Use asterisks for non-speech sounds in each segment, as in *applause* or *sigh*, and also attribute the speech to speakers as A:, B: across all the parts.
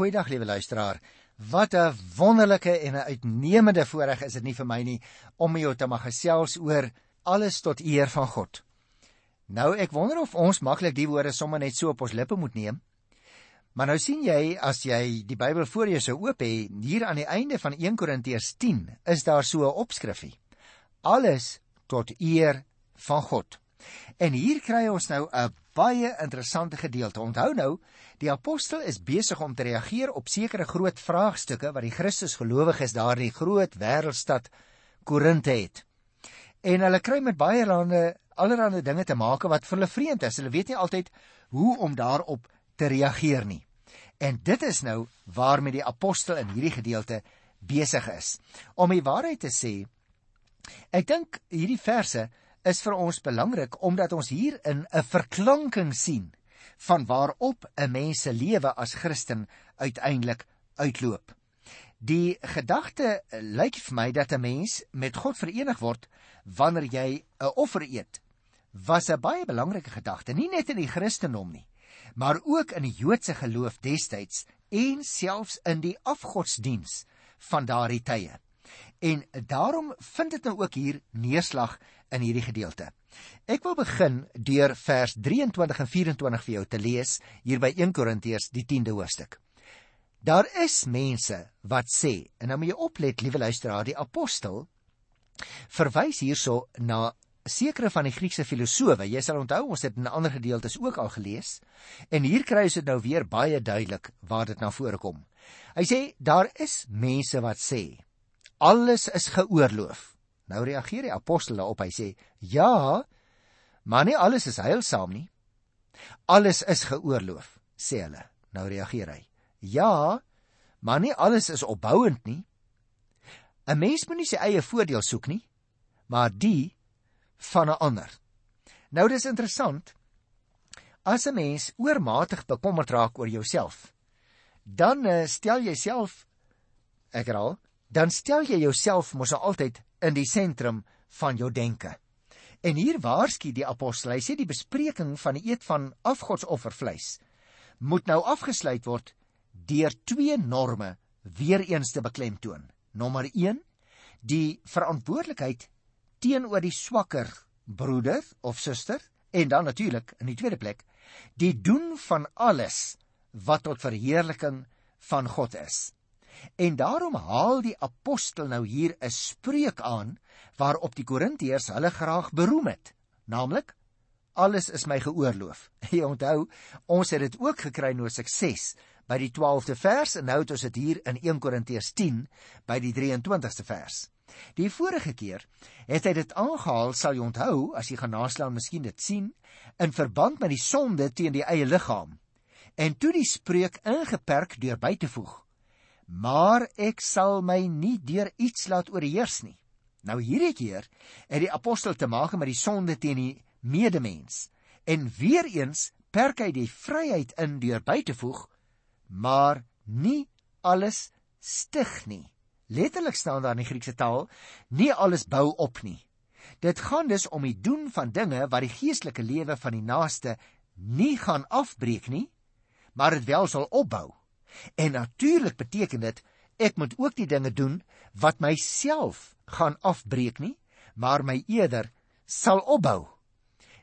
A: Goeiedag liewe luisteraar. Wat 'n wonderlike en 'n uitnemende voorreg is dit nie vir my nie om met jou te mag gesels oor alles tot eer van God. Nou ek wonder of ons maklik die woorde sommer net so op ons lippe moet neem. Maar nou sien jy as jy die Bybel voor jou sou oop hê, hier aan die einde van 1 Korintiërs 10 is daar so 'n opskrifie. Alles tot eer van God. En hier kry ons nou 'n baie interessante gedeelte. Onthou nou, die apostel is besig om te reageer op sekere groot vraagstukke wat die Christusgelowiges daar in die groot wêreldstad Korinte het. En hulle kry met baie lande allerlei dinge te maak wat vir hulle vreemd is. Hulle weet nie altyd hoe om daarop te reageer nie. En dit is nou waarmee die apostel in hierdie gedeelte besig is. Om die waarheid te sê, ek dink hierdie verse is vir ons belangrik omdat ons hier in 'n verklanking sien van waarop 'n mens se lewe as Christen uiteindelik uitloop. Die gedagte lyk vir my dat 'n mens met God verenig word wanneer jy 'n offer eet. Was 'n baie belangrike gedagte, nie net in die Christendom nie, maar ook in die Joodse geloof destyds en selfs in die afgodsdiens van daardie tye. En daarom vind dit nou ook hier neerslag in hierdie gedeelte. Ek wil begin deur vers 23 en 24 vir jou te lees hier by 1 Korintiërs die 10de hoofstuk. Daar is mense wat sê, en nou moet jy oplet, liewe luisteraar, die apostel verwys hierso na sekere van die Griekse filosowe. Jy sal onthou ons het in ander gedeeltes ook al gelees en hier kry ons dit nou weer baie duidelik waar dit na vore kom. Hy sê daar is mense wat sê alles is geoorloof. Nou reageer die apostel daarop. Hy sê: "Ja, maar nie alles is heilsaam nie. Alles is geoorloof," sê hulle. Nou reageer hy: "Ja, maar nie alles is opbouend nie. 'n Mens moet nie sy eie voordeel soek nie, maar die van 'n ander." Nou dis interessant. As 'n mens oormatig bekommerd raak oor jouself, dan uh, stel jy self ek herhaal, dan stel jy jouself mos altyd in die sentrum van jou denke. En hier waarsku die apostel, hy sê die bespreking van die eet van afgodsoffervleis moet nou afgesluit word deur twee norme weer eens te beklemtoon. Nommer 1: die verantwoordelikheid teenoor die swakker broeder of suster en dan natuurlik in die tweede plek die doen van alles wat tot verheerliking van God is. En daarom haal die apostel nou hier 'n spreuk aan waarop die Korintiërs hulle graag beroem het, naamlik alles is my geoorloof. *laughs* Jy onthou, ons het dit ook gekry nou sukses by die 12de vers en nou het ons dit hier in 1 Korintiërs 10 by die 23ste vers. Die vorige keer het hy dit aangehaal, sal jy onthou, as jy gaan naslaan, miskien dit sien, in verband met die sonde teen die eie liggaam. En toe die spreuk ingeperk deur by te voeg: maar ek sal my nie deur iets laat oorheers nie. Nou hierdie keer het die apostel te maak met die sonde teen die medemens en weer eens perk hy die vryheid in deur by te voeg, maar nie alles stig nie. Letterlik staan daar in die Griekse taal, nie alles bou op nie. Dit gaan dus om die doen van dinge wat die geestelike lewe van die naaste nie gaan afbreek nie, maar dit wel sal opbou. En natuurlik beteken dit ek moet ook die dinge doen wat myself gaan afbreek nie, maar my eerder sal opbou.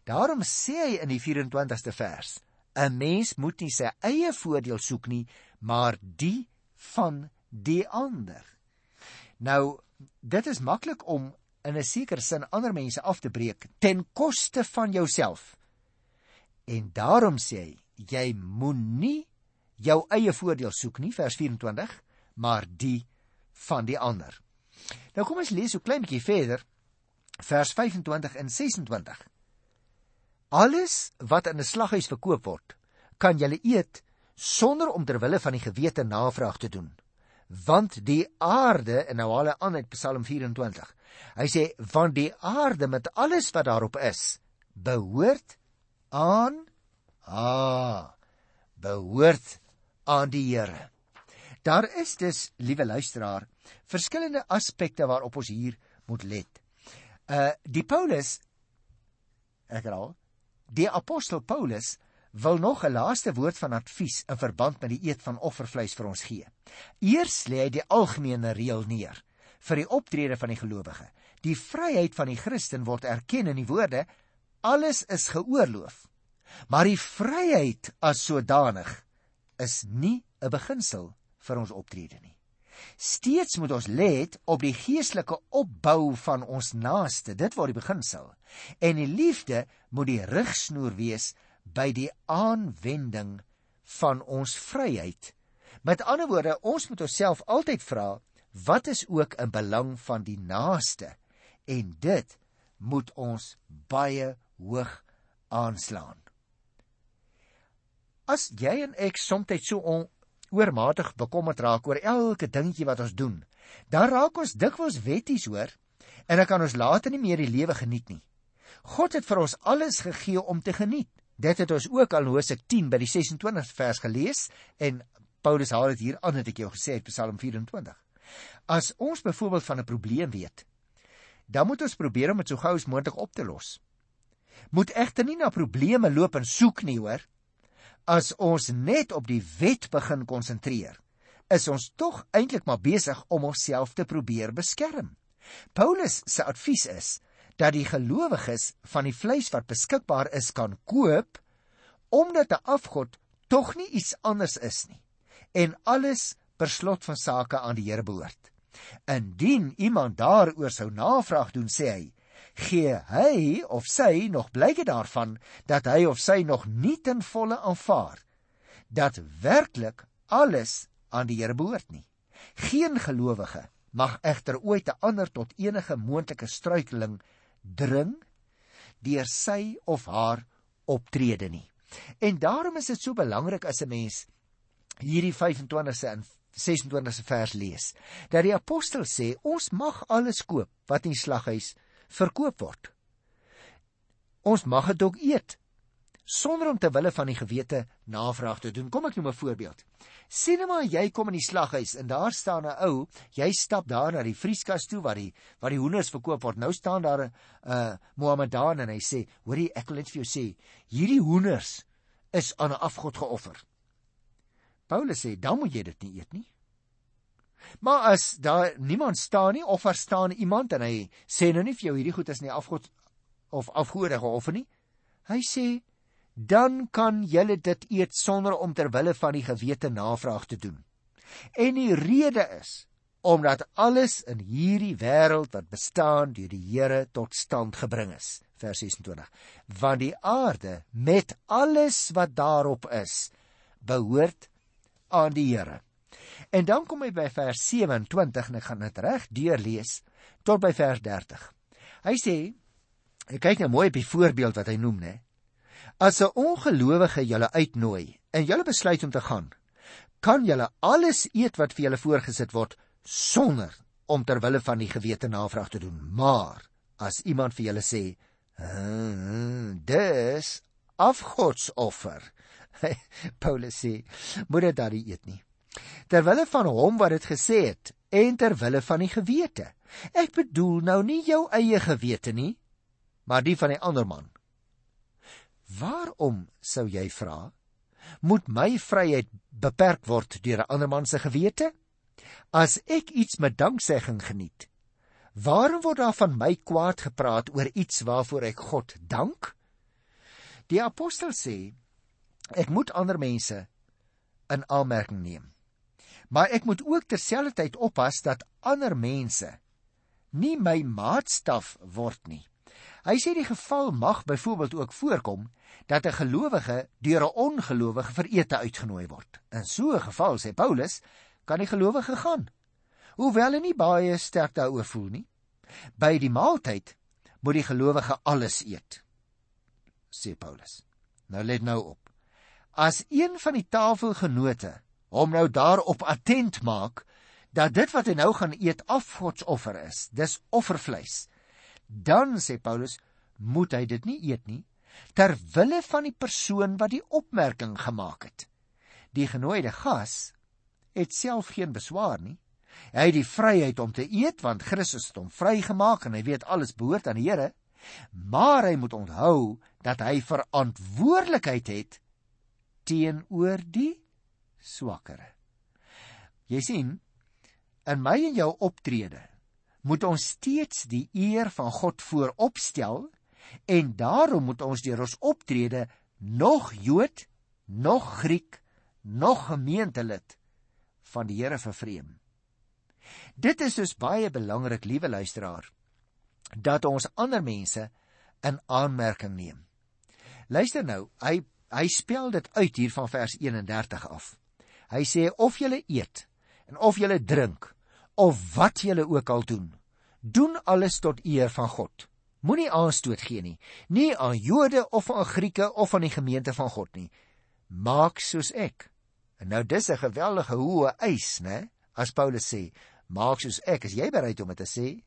A: Daarom sê hy in die 24ste vers: 'n Mens moet nie sy eie voordeel soek nie, maar die van die ander. Nou, dit is maklik om in 'n sekere sin ander mense af te breek ten koste van jouself. En daarom sê hy, jy moenie jou eie voordeel soek nie vers 24 maar die van die ander. Nou kom ons lees so klein bietjie verder vers 25 en 26. Alles wat in 'n slaghuis verkoop word, kan jy eet sonder om ter wille van die gewete navraag te doen. Want die aarde en nou hulle aan uit Psalm 24. Hy sê want die aarde met alles wat daarop is, behoort aan ah behoort aan die Here. Daar is dus, liewe luisteraar, verskillende aspekte waarop ons hier moet let. Uh die Paulus ek raal, die apostel Paulus wil nog 'n laaste woord van advies in verband met die eet van offervleis vir ons gee. Eers lê hy die algemene reël neer vir die optrede van die gelowige. Die vryheid van die Christen word erken in die woorde alles is geoorloof. Maar die vryheid as sodanig is nie 'n beginsel vir ons optrede nie. Steeds moet ons let op die geestelike opbou van ons naaste. Dit word die beginsel. En die liefde moet die rigsnoer wees by die aanwending van ons vryheid. Met ander woorde, ons moet onsself altyd vra, wat is ook in belang van die naaste? En dit moet ons baie hoog aanslaan. As jy en ek soms so oormatig bekommerd raak oor elke dingetjie wat ons doen, dan raak ons dikwels wetties hoor en dan kan ons later nie meer die lewe geniet nie. God het vir ons alles gegee om te geniet. Dit het ons ook al Hosea 10 by die 26 vers gelees en Paulus haal dit hier aan het ek jou gesê uit Psalm 24. As ons byvoorbeeld van 'n probleem weet, dan moet ons probeer om dit so gou as moontlik op te los. Moet egter nie na probleme loop en soek nie, hoor. As ons net op die wet begin konsentreer, is ons tog eintlik maar besig om onsself te probeer beskerm. Paulus se advies is dat die gelowiges van die vleis wat beskikbaar is kan koop omdat 'n afgod tog nie iets anders is nie en alles per slot van sake aan die Here behoort. Indien iemand daaroor sou navraag doen, sê hy, gee hy of sy nog blyke daarvan dat hy of sy nog nie ten volle aanvaar dat werklik alles aan die Here behoort nie. Geen gelowige mag egter ooit 'n ander tot enige moontlike struikeling dring deur sy of haar optrede nie. En daarom is dit so belangrik as 'n mens hierdie 25ste en 26ste vers lees dat die apostel sê ons mag alles koop wat in die slaghuis verkoop word. Ons mag dit ook eet sonder om te wille van die gewete navraag te doen. Kom ek noem 'n voorbeeld. Sien nou maar jy kom in die slaghuis en daar staan 'n ou, jy stap daar na die vrieskas toe waar die waar die hoenders verkoop word. Nou staan daar 'n uh, Mohammedaan en hy sê, "Hoorie, ek wil net vir jou sê, hierdie hoenders is aan 'n afgod geoffer." Paulus sê, "Dan moet jy dit nie eet nie." Maar as daar niemand staan nie of daar staan iemand en hy sê nou nie vir jou hierdie goed is nie afgod of afgode geoffer nie. Hy sê dan kan julle dit eet sonder om ter wille van die gewete navraag te doen. En die rede is omdat alles in hierdie wêreld wat bestaan deur die Here tot stand gebring is. Vers 26. Want die aarde met alles wat daarop is, behoort aan die Here. En dan kom hy by vers 27 en ek gaan dit reg deurlees tot by vers 30. Hy sê, ek kyk nou mooi op die voorbeeld wat hy noem, né? As 'n ongelowige julle uitnooi en julle besluit om te gaan, kan julle alles eet wat vir julle voorgesit word sonder om ter wille van die gewete navraag te doen. Maar as iemand vir julle sê, hm, "Dis afgodsoffer," *laughs* Paulus sê, moet dit daar eet nie. Ter wille van hom wat dit gesê het en ter wille van die gewete. Ek bedoel nou nie jou eie gewete nie, maar die van die ander man. Waarom sou jy vra? Moet my vryheid beperk word deur 'n ander man se gewete? As ek iets met danksegging geniet, waarom word daar van my kwaad gepraat oor iets waarvoor ek God dank? Die apostel sê ek moet ander mense in aanmerking neem. Maar ek moet ook terselfdertyd oppas dat ander mense nie my maatstaf word nie. Hy sê die geval mag byvoorbeeld ook voorkom dat 'n gelowige deur 'n ongelowige vir ete uitgenooi word. In so 'n geval sê Paulus, kan die gelowige gaan, hoewel hy nie baie sterk daaroor voel nie. By die maaltyd moet die gelowige alles eet, sê Paulus. Nou let nou op. As een van die tafelgenote hom nou daarop attent maak dat dit wat hy nou gaan eet afgodsoffer is, dis offervleis dan sê Paulus moet hy dit nie eet nie ter wille van die persoon wat die opmerking gemaak het. Die genooide gas het self geen beswaar nie. Hy het die vryheid om te eet want Christus het hom vrygemaak en hy weet alles behoort aan die Here, maar hy moet onthou dat hy verantwoordelikheid het teenoor die swakkere. Jy sien, in my en jou optrede moet ons steeds die eer van God vooropstel en daarom moet ons deur ons optrede nog Jood, nog Griek, nog gemeentelid van die Here vervreem. Dit is dus baie belangrik, liewe luisteraar, dat ons ander mense in aanmerking neem. Luister nou, hy hy spel dit uit hier van vers 31 af. Hy sê of julle eet en of julle drink of wat julle ook al doen, doen alles tot eer van God. Moenie aanstoot gee nie, nie aan Jode of aan Grieke of aan die gemeente van God nie. Maak soos ek. En nou dis 'n geweldige hoë eis, né? As Paulus sê, maak soos ek, is jy bereid om dit te sê?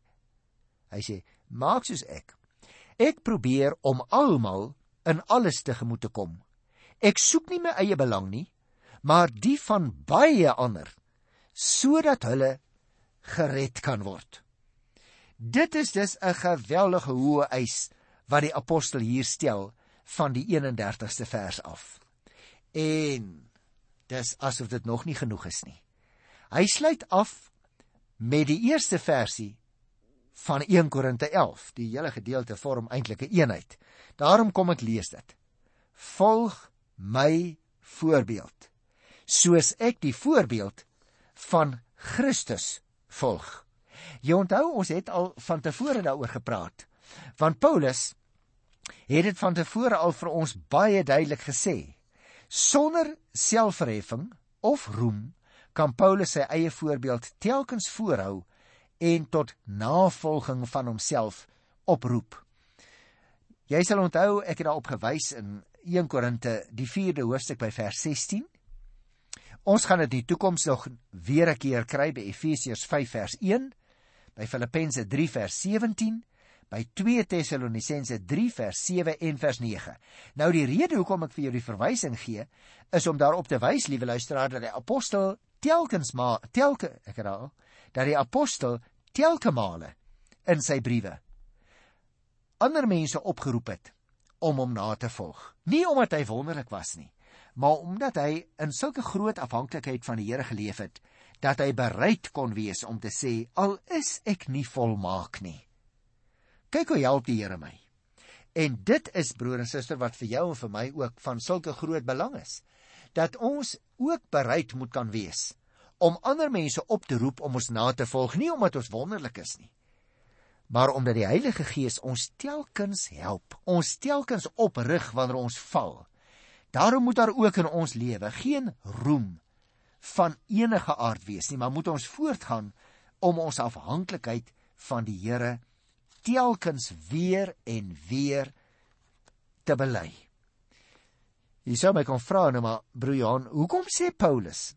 A: Hy sê, maak soos ek. Ek probeer om almal in alles tegemoet te kom. Ek soek nie my eie belang nie, maar die van baie ander, sodat hulle gered kan word. Dit is dus 'n geweldige hoë eis wat die apostel hier stel van die 31ste vers af. En dis asof dit nog nie genoeg is nie. Hy sluit af met die eerste versie van 1 Korinte 11. Die hele gedeelte vorm eintlik 'n een eenheid. Daarom kom ek lees dit. Volg my voorbeeld, soos ek die voorbeeld van Christus volg. Jy onthou ons het al van tevore daaroor gepraat. Want Paulus het dit van tevore al vir ons baie duidelik gesê. Sonder selfverheffing of roem kan Paulus sy eie voorbeeld telkens voorhou en tot navolging van homself oproep. Jy sal onthou ek het daarop gewys in 1 Korinte die 4de hoofstuk by vers 16. Ons gaan dit in die toekoms nog weer 'n keer kry by Efesiërs 5 vers 1, by Filippense 3 vers 17, by 2 Tessalonisense 3 vers 7 en vers 9. Nou die rede hoekom ek vir jou die verwysing gee, is om daarop te wys, liewe luisteraar, dat die apostel telkens maar telke ek herhaal dat die apostel telke male in sy briewe ander mense opgeroep het om hom na te volg. Nie omdat hy wonderlik was nie, maar omdat hy in sulke groot afhanklikheid van die Here geleef het dat hy bereid kon wees om te sê al is ek nie volmaak nie. Kyk hoe help die Here my. En dit is broer en suster wat vir jou en vir my ook van sulke groot belang is dat ons ook bereid moet kan wees om ander mense op te roep om ons na te volg, nie omdat ons wonderlik is nie, maar omdat die Heilige Gees ons telkens help, ons telkens oprig wanneer ons val. Daarom moet daar ook in ons lewe geen roem van enige aard wees nie, maar moet ons voortgaan om ons afhanklikheid van die Here telkens weer en weer te bely. Jy sou my kon vra nou maar broer Johan, hoekom sê Paulus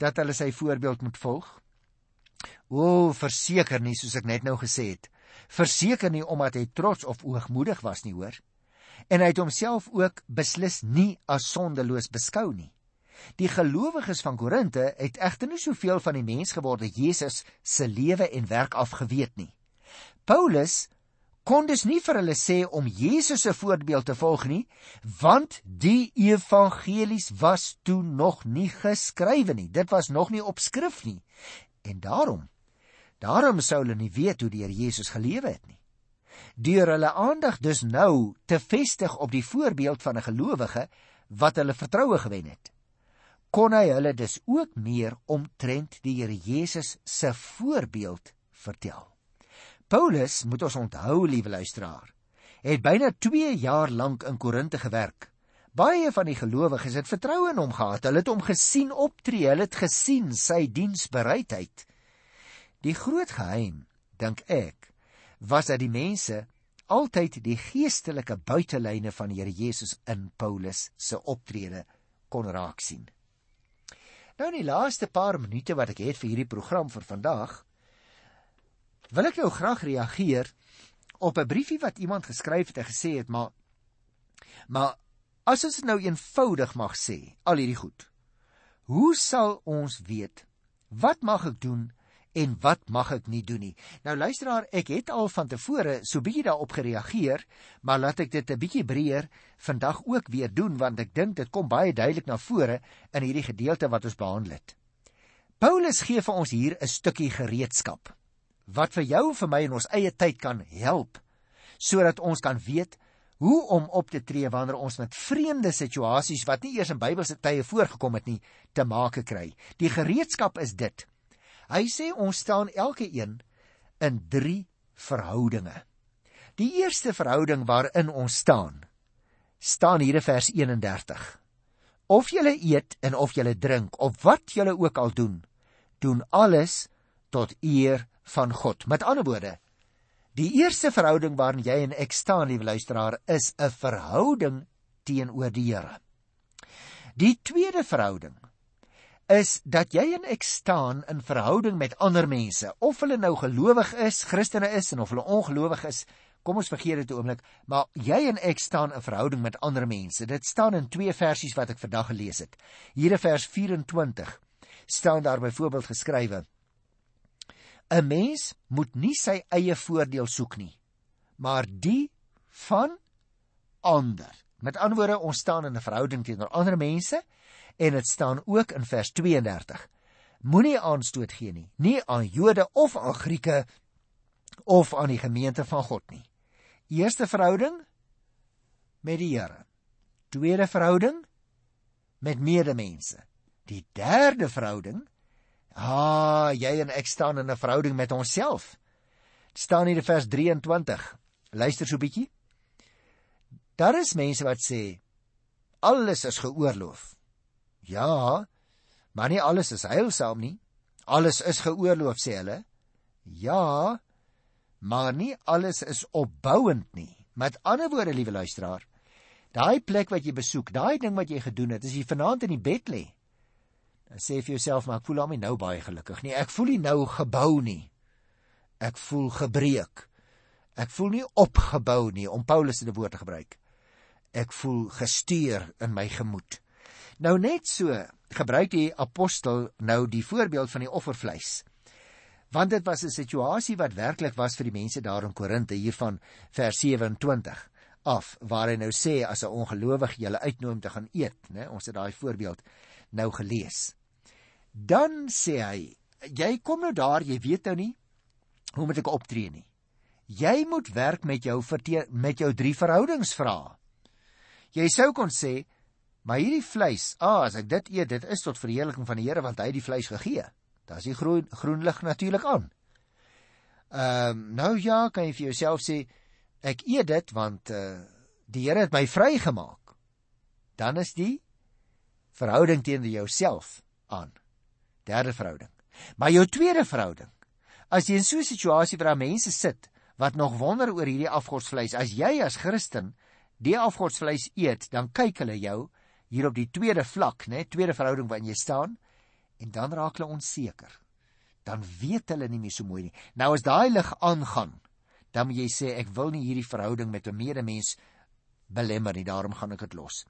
A: dat hulle sy voorbeeld moet volg? O, verseker nie soos ek net nou gesê het. Verseker nie omdat hy trots of oogmoedig was nie, hoor. En hy het homself ook beslis nie as sondeloos beskou nie. Die gelowiges van Korinte het egter nie soveel van die mensgeworde Jesus se lewe en werk afgeweet nie. Paulus kon dus nie vir hulle sê om Jesus se voorbeeld te volg nie, want die evangelies was toe nog nie geskrywe nie. Dit was nog nie op skrif nie. En daarom, daarom sou hulle nie weet hoe die Here Jesus gelewe het nie. Deur hulle aandag dus nou te vestig op die voorbeeld van 'n gelowige wat hulle vertroue gewen het, kon hy hulle dus ook meer omtrent die Here Jesus se voorbeeld vertel. Paulus, moet ons onthou, liewe luisteraar, het byna 2 jaar lank in Korinte gewerk. Baie van die gelowiges het vertroue in hom gehad. Hulle het hom gesien optree, hulle het gesien sy diensbereidheid. Die groot geheim, dink ek, was dat die mense altyd die geestelike buitelyne van die Here Jesus in Paulus se optrede kon raak sien. Nou in die laaste paar minute wat ek het vir hierdie program vir vandag, wil ek jou graag reageer op 'n briefie wat iemand geskryf het en gesê het maar maar as ons nou eenvoudig mag sê al hierdie goed hoe sal ons weet wat mag ek doen en wat mag ek nie doen nie. Nou luisteraar, ek het al van tevore so bietjie daarop gereageer, maar laat ek dit 'n bietjie breër vandag ook weer doen want ek dink dit kom baie duidelik na vore in hierdie gedeelte wat ons behandel het. Paulus gee vir ons hier 'n stukkie gereedskap wat vir jou en vir my in ons eie tyd kan help sodat ons kan weet hoe om op te tree wanneer ons met vreemde situasies wat nie eers in Bybelse tye voorgekom het nie te make kry. Die gereedskap is dit. Hy sê ons staan elke een in 3 verhoudinge. Die eerste verhouding waarin ons staan, staan hier in vers 31. Of jy eet en of jy drink of wat jy ook al doen, doen alles tot eer van God. Met ander woorde, die eerste verhouding waarin jy en ek staan, liewe luisteraar, is 'n verhouding teenoor die Here. Die tweede verhouding is dat jy en ek staan in verhouding met ander mense, of hulle nou gelowig is, Christene is en of hulle ongelowig is. Kom ons vergeet dit 'n oomblik, maar jy en ek staan in verhouding met ander mense. Dit staan in twee versies wat ek vandag gelees het. Hier in vers 24 staan daar byvoorbeeld geskrywe: 'n Mens moet nie sy eie voordeel soek nie, maar die van ander. Met ander woorde, ons staan in 'n verhouding teenoor ander mense en dit staan ook in vers 32. Moenie aanstoot gee nie, nie aan Jode of aan Grieke of aan die gemeente van God nie. Eerste verhouding met die Here. Tweede verhouding met medemense. Die derde verhouding, ah, jy en ek staan in 'n verhouding met onsself. Staan hier in vers 23. Luister so bietjie. Daar is mense wat sê alles is geoorloof. Ja, maar nie alles is heilsaam nie. Alles is geoorloof sê hulle. Ja, maar nie alles is opbouend nie. Met ander woorde, liewe luisteraar, daai plek wat jy besoek, daai ding wat jy gedoen het, as jy vanaand in die bed lê, dan sê vir jouself, maar ek voel hom nie nou baie gelukkig nie. Ek voel nie nou gebou nie. Ek voel gebreek. Ek voel nie opgebou nie om Paulus se woorde te gebruik. Ek voel gestuur in my gemoed. Nou net so gebruik die apostel nou die voorbeeld van die offervleis. Want dit was 'n situasie wat werklik was vir die mense daar in Korinte hiervan vers 27 af waar hy nou sê as 'n ongelowige julle uitnooi om te gaan eet, né? Ons het daai voorbeeld nou gelees. Dan sê hy, jy kom nou daar, jy weet nou nie hoe moet ek optree nie. Jy moet werk met jou met jou drie verhoudingsvrae. Jy sou kon sê Maar hierdie vleis, ah, as ek dit eet, dit is tot verheerliking van die Here want hy het die vleis gegee. Daar's die groen groen lig natuurlik aan. Ehm um, nou ja, kan jy vir jouself sê ek eet dit want eh uh, die Here het my vrygemaak. Dan is die verhouding teenoor jouself aan. Derde verhouding. Maar jou tweede verhouding. As jy in so 'n situasie waar mense sit wat nog wonder oor hierdie afgodsvleis, as jy as Christen die afgodsvleis eet, dan kyk hulle jou hier op die tweede vlak, né, tweede verhouding waarin jy staan en dan raak hulle onseker. Dan weet hulle nie meer so mooi nie. Nou as daai lig aangaan, dan moet jy sê ek wil nie hierdie verhouding met 'n medemens belemmer nie, daarom gaan ek dit los.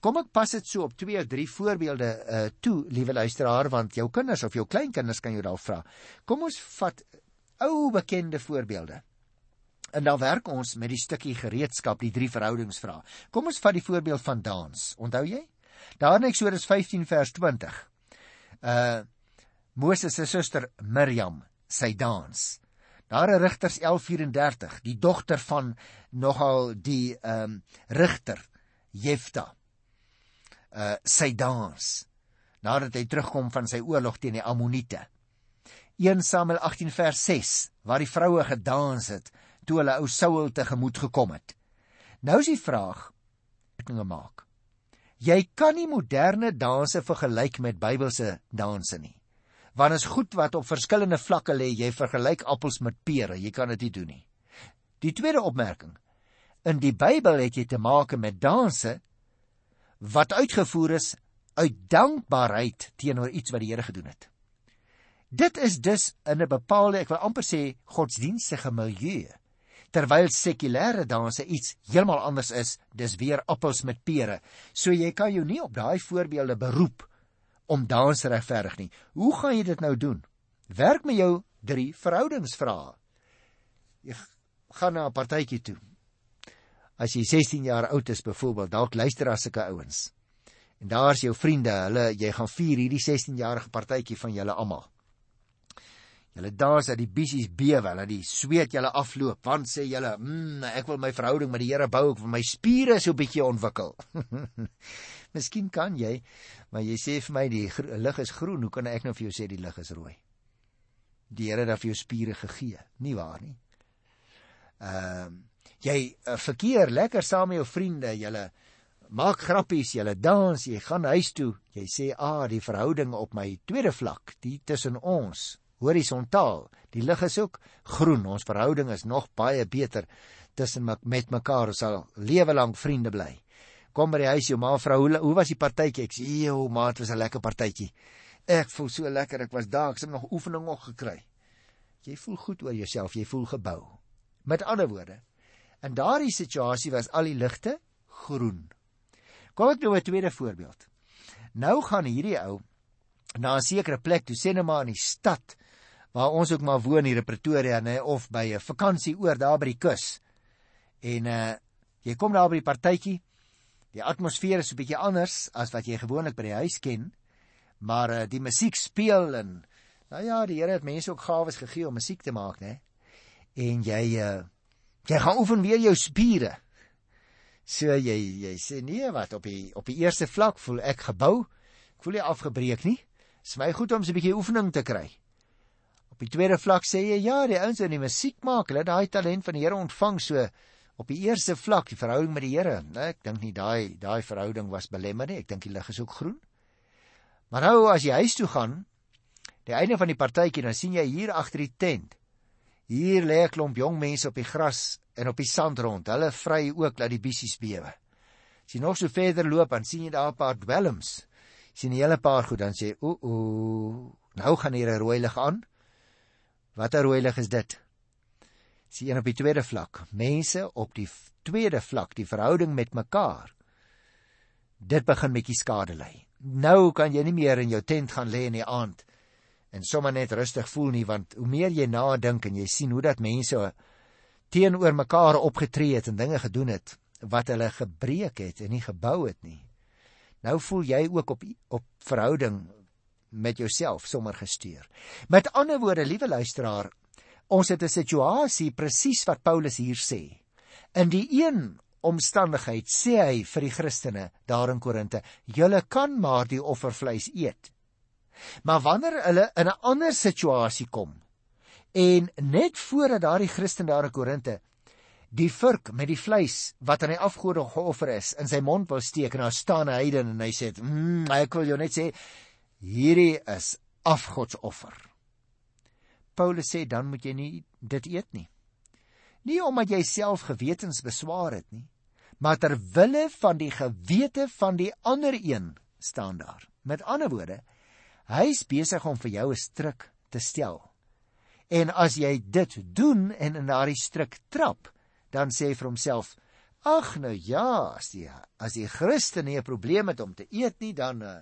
A: Kom ek pas dit so op twee of drie voorbeelde uh toe, liewe luisteraar, want jou kinders of jou kleinkinders kan jou dalk vra. Kom ons vat ou bekende voorbeelde. En dan werk ons met die stukkie gereedskap, die drie verhoudingsvrae. Kom ons vat die voorbeeld van dans. Onthou jy? Daar in Eksodus 15 vers 20. Uh Moses se suster Miriam, sy dans. Daar in Rigters 11:34, die dogter van nogal die ehm um, rigter Jefta. Uh sy dans. Nadat hy terugkom van sy oorlog teen die Ammoniete. 1 Samuel 18 vers 6 waar die vroue gedans het toe hulle ou Saul tegemoet gekom het. Nou is die vraag dinge maak. Jy kan nie moderne danse vergelyk met Bybelse danse nie. Want is goed wat op verskillende vlakke lê, jy vergelyk appels met pere, jy kan dit nie doen nie. Die tweede opmerking. In die Bybel het jy te maak met danse wat uitgevoer is uit dankbaarheid teenoor iets wat die Here gedoen het. Dit is dus in 'n bepaalde, ek wil amper sê, godsdienstige milieu terwyl sekulêre danse iets heeltemal anders is, dis weer appels met pere. So jy kan jou nie op daai voorbeelde beroep om dans regverdig nie. Hoe gaan jy dit nou doen? Werk met jou drie verhoudingsvrae. Jy gaan na 'n partytjie toe. As jy 16 jaar oud is byvoorbeeld, dalk luister as sulke ouens. En daar's jou vriende, hulle jy gaan vier hierdie 16 jarige partytjie van julle almal. Julle dans dat die bissies bewe, dat die sweet julle afloop, want sê julle, "Mmm, ek wil my verhouding met die Here bou, ek wil my spiere so 'n bietjie ontwikkel." *laughs* Miskien kan jy, maar jy sê vir my die lig is groen, hoe kan ek nou vir jou sê die lig is rooi? Die Here het vir jou spiere gegee, nie waar nie? Ehm uh, jy uh, verkeer lekker saam met jou vriende, julle maak grappies, julle dans, jy gaan huis toe, jy sê, "Ah, die verhouding op my tweede vlak, die tussen ons, horisontaal. Die lig is ook groen. Ons verhouding is nog baie beter tussen met mekaar. Ons sal lewe lank vriende bly. Kom by die huis, jou ma vrou, hoe, hoe was die partytjie? Ek sê, "Jo, ma, dit was 'n lekker partytjie." Ek voel so lekker. Ek was daar, ek het nog oefening nog gekry. Jy voel goed oor jouself, jy voel gebou. Met ander woorde, in daardie situasie was al die ligte groen. Kom ek nou 'n tweede voorbeeld. Nou gaan hierdie ou na 'n sekere plek, toe sê net maar in die stad waar ons ook maar woon hier in Pretoria nê of by 'n vakansie oor daar by die kus. En uh jy kom daar by die partytjie. Die atmosfeer is 'n bietjie anders as wat jy gewoonlik by die huis ken. Maar uh die musiek speel en nou ja, die Here het mense ook gawes gegee om musiek te maak nê. En jy uh jy gaan oefen weer jou spiere. So jy jy sê nee wat op die op die eerste vlak voel ek gebou. Ek voel nie afgebreek nie. Dit is my goed om so 'n bietjie oefening te kry. Op die tweede vlak sê jy ja, die ouens wat die musiek maak, hulle daai talent van die Here ontvang so op die eerste vlak, die verhouding met die Here. Nee, ek dink nie daai daai verhouding was belemmer nie. Ek dink die lig is ook groen. Maar nou as jy huis toe gaan, die einde van die partytjie, dan sien jy hier agter die tent. Hier lê 'n klomp jong mense op die gras en op die sand rond. Hulle vry ook dat die bissies bewe. As jy nog so verder loop, dan sien jy daar 'n paar dwelms. Sien 'n hele paar goed, dan sê o, o, nou gaan hier 'n rooi lig aan. Watter rooi lig is dit? Sien op die tweede vlak. Mense op die tweede vlak, die verhouding met mekaar. Dit begin bietjie skade lei. Nou kan jy nie meer in jou tent gaan lê in die aand en sommer net rustig voel nie want hoe meer jy nadink en jy sien hoe dat mense teenoor mekaar opgetree het en dinge gedoen het wat hulle gebreek het en nie gebou het nie. Nou voel jy ook op op verhouding met jouself sommer gestuur. Met ander woorde, liewe luisteraar, ons het 'n situasie presies wat Paulus hier sê. In die een omstandigheid sê hy vir die Christene daar in Korinte, julle kan maar die offervleis eet. Maar wanneer hulle in 'n ander situasie kom en net voordat daardie Christen daar in Korinte die vurk met die vleis wat aan die afgode geoffer is in sy mond wil steek en daar staan 'n heiden en hy sê, "Mmm, ek wil jou net sê Hierdie is afgodsoffer. Paulus sê dan moet jy nie dit eet nie. Nie omdat jy self gewetensbeswaar het nie, maar ter wille van die gewete van die ander een staan daar. Met ander woorde, hy is besig om vir jou 'n struik te stel. En as jy dit doen en in daardie struik trap, dan sê hy vir homself: "Ag nou ja, as die as die Christen nie 'n probleem het om te eet nie, dan uh,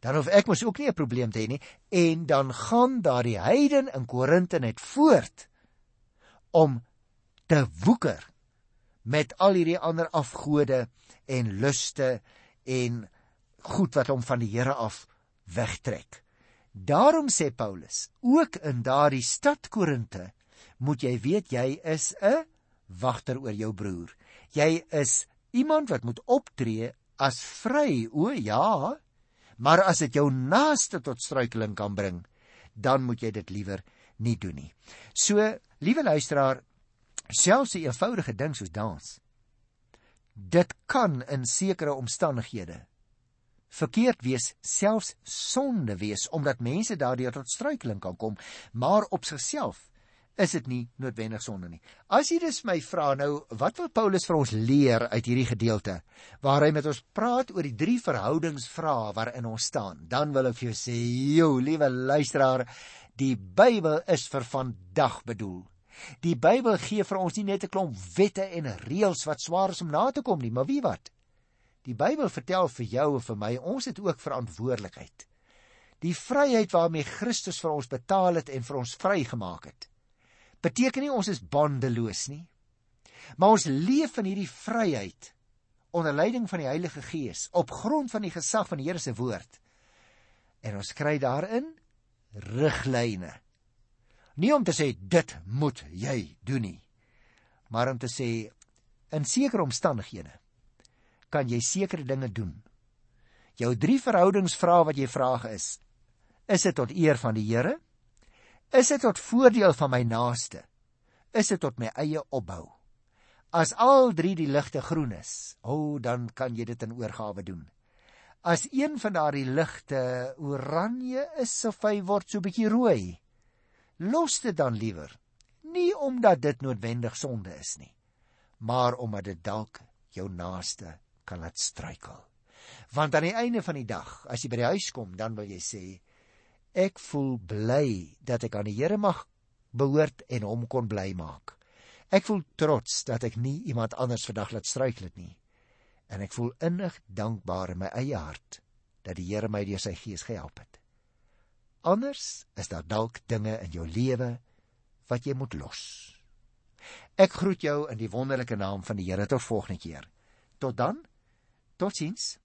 A: dan hoef ek mos ook nie 'n probleem te hê nie en dan gaan daardie heiden in Korinte net voort om te woeker met al hierdie ander afgode en luste en goed wat hom van die Here af wegtrek. Daarom sê Paulus, ook in daardie stad Korinte moet jy weet jy is 'n wagter oor jou broer. Jy is iemand wat moet optree as vry. O ja, Maar as dit jou naaste tot struikeling kan bring, dan moet jy dit liewer nie doen nie. So, liewe luisteraar, selfs 'n eenvoudige ding soos dans. Dit kan in sekere omstandighede verkeerd wees, selfs sonde wees omdat mense daardeur tot struikeling kan kom, maar op sigself is dit nie noodwendig sonde nie. As jy dus my vra nou, wat wil Paulus vir ons leer uit hierdie gedeelte waar hy met ons praat oor die drie verhoudingsvrae waarin ons staan? Dan wil ek vir jou sê, "Jo, liewe luisteraar, die Bybel is vir vandag bedoel." Die Bybel gee vir ons nie net 'n klomp wette en reëls wat swaar is om na te kom nie, maar wie wat? Die Bybel vertel vir jou en vir my, ons het ook verantwoordelikheid. Die vryheid waarmee Christus vir ons betaal het en vir ons vrygemaak het. Beteken nie ons is bandeloos nie. Maar ons leef in hierdie vryheid onder leiding van die Heilige Gees op grond van die gesag van die Here se woord. En ons kry daarin riglyne. Nie om te sê dit moet jy doen nie, maar om te sê in sekere omstandighede kan jy sekere dinge doen. Jou drie verhoudingsvrae wat jy vra is: Is dit tot eer van die Here? Is dit tot voordeel van my naaste? Is dit tot my eie opbou? As al drie die ligte groen is, o, oh, dan kan jy dit in oorgawe doen. As een van daardie ligte oranje is of hy word so bietjie rooi, los dit dan liewer. Nie omdat dit noodwendig sonde is nie, maar omdat dit dalk jou naaste kan laat struikel. Want aan die einde van die dag, as jy by die huis kom, dan wil jy sê ek voel bly dat ek aan die Here mag behoort en hom kon bly maak. Ek voel trots dat ek nie iemand anders vandag laat struikel het nie. En ek voel innig dankbaar in my eie hart dat die Here my deur sy gees gehelp het. Anders is daar dalk dinge in jou lewe wat jy moet los. Ek groet jou in die wonderlike naam van die Here tot volgende keer. Tot dan. Totsiens.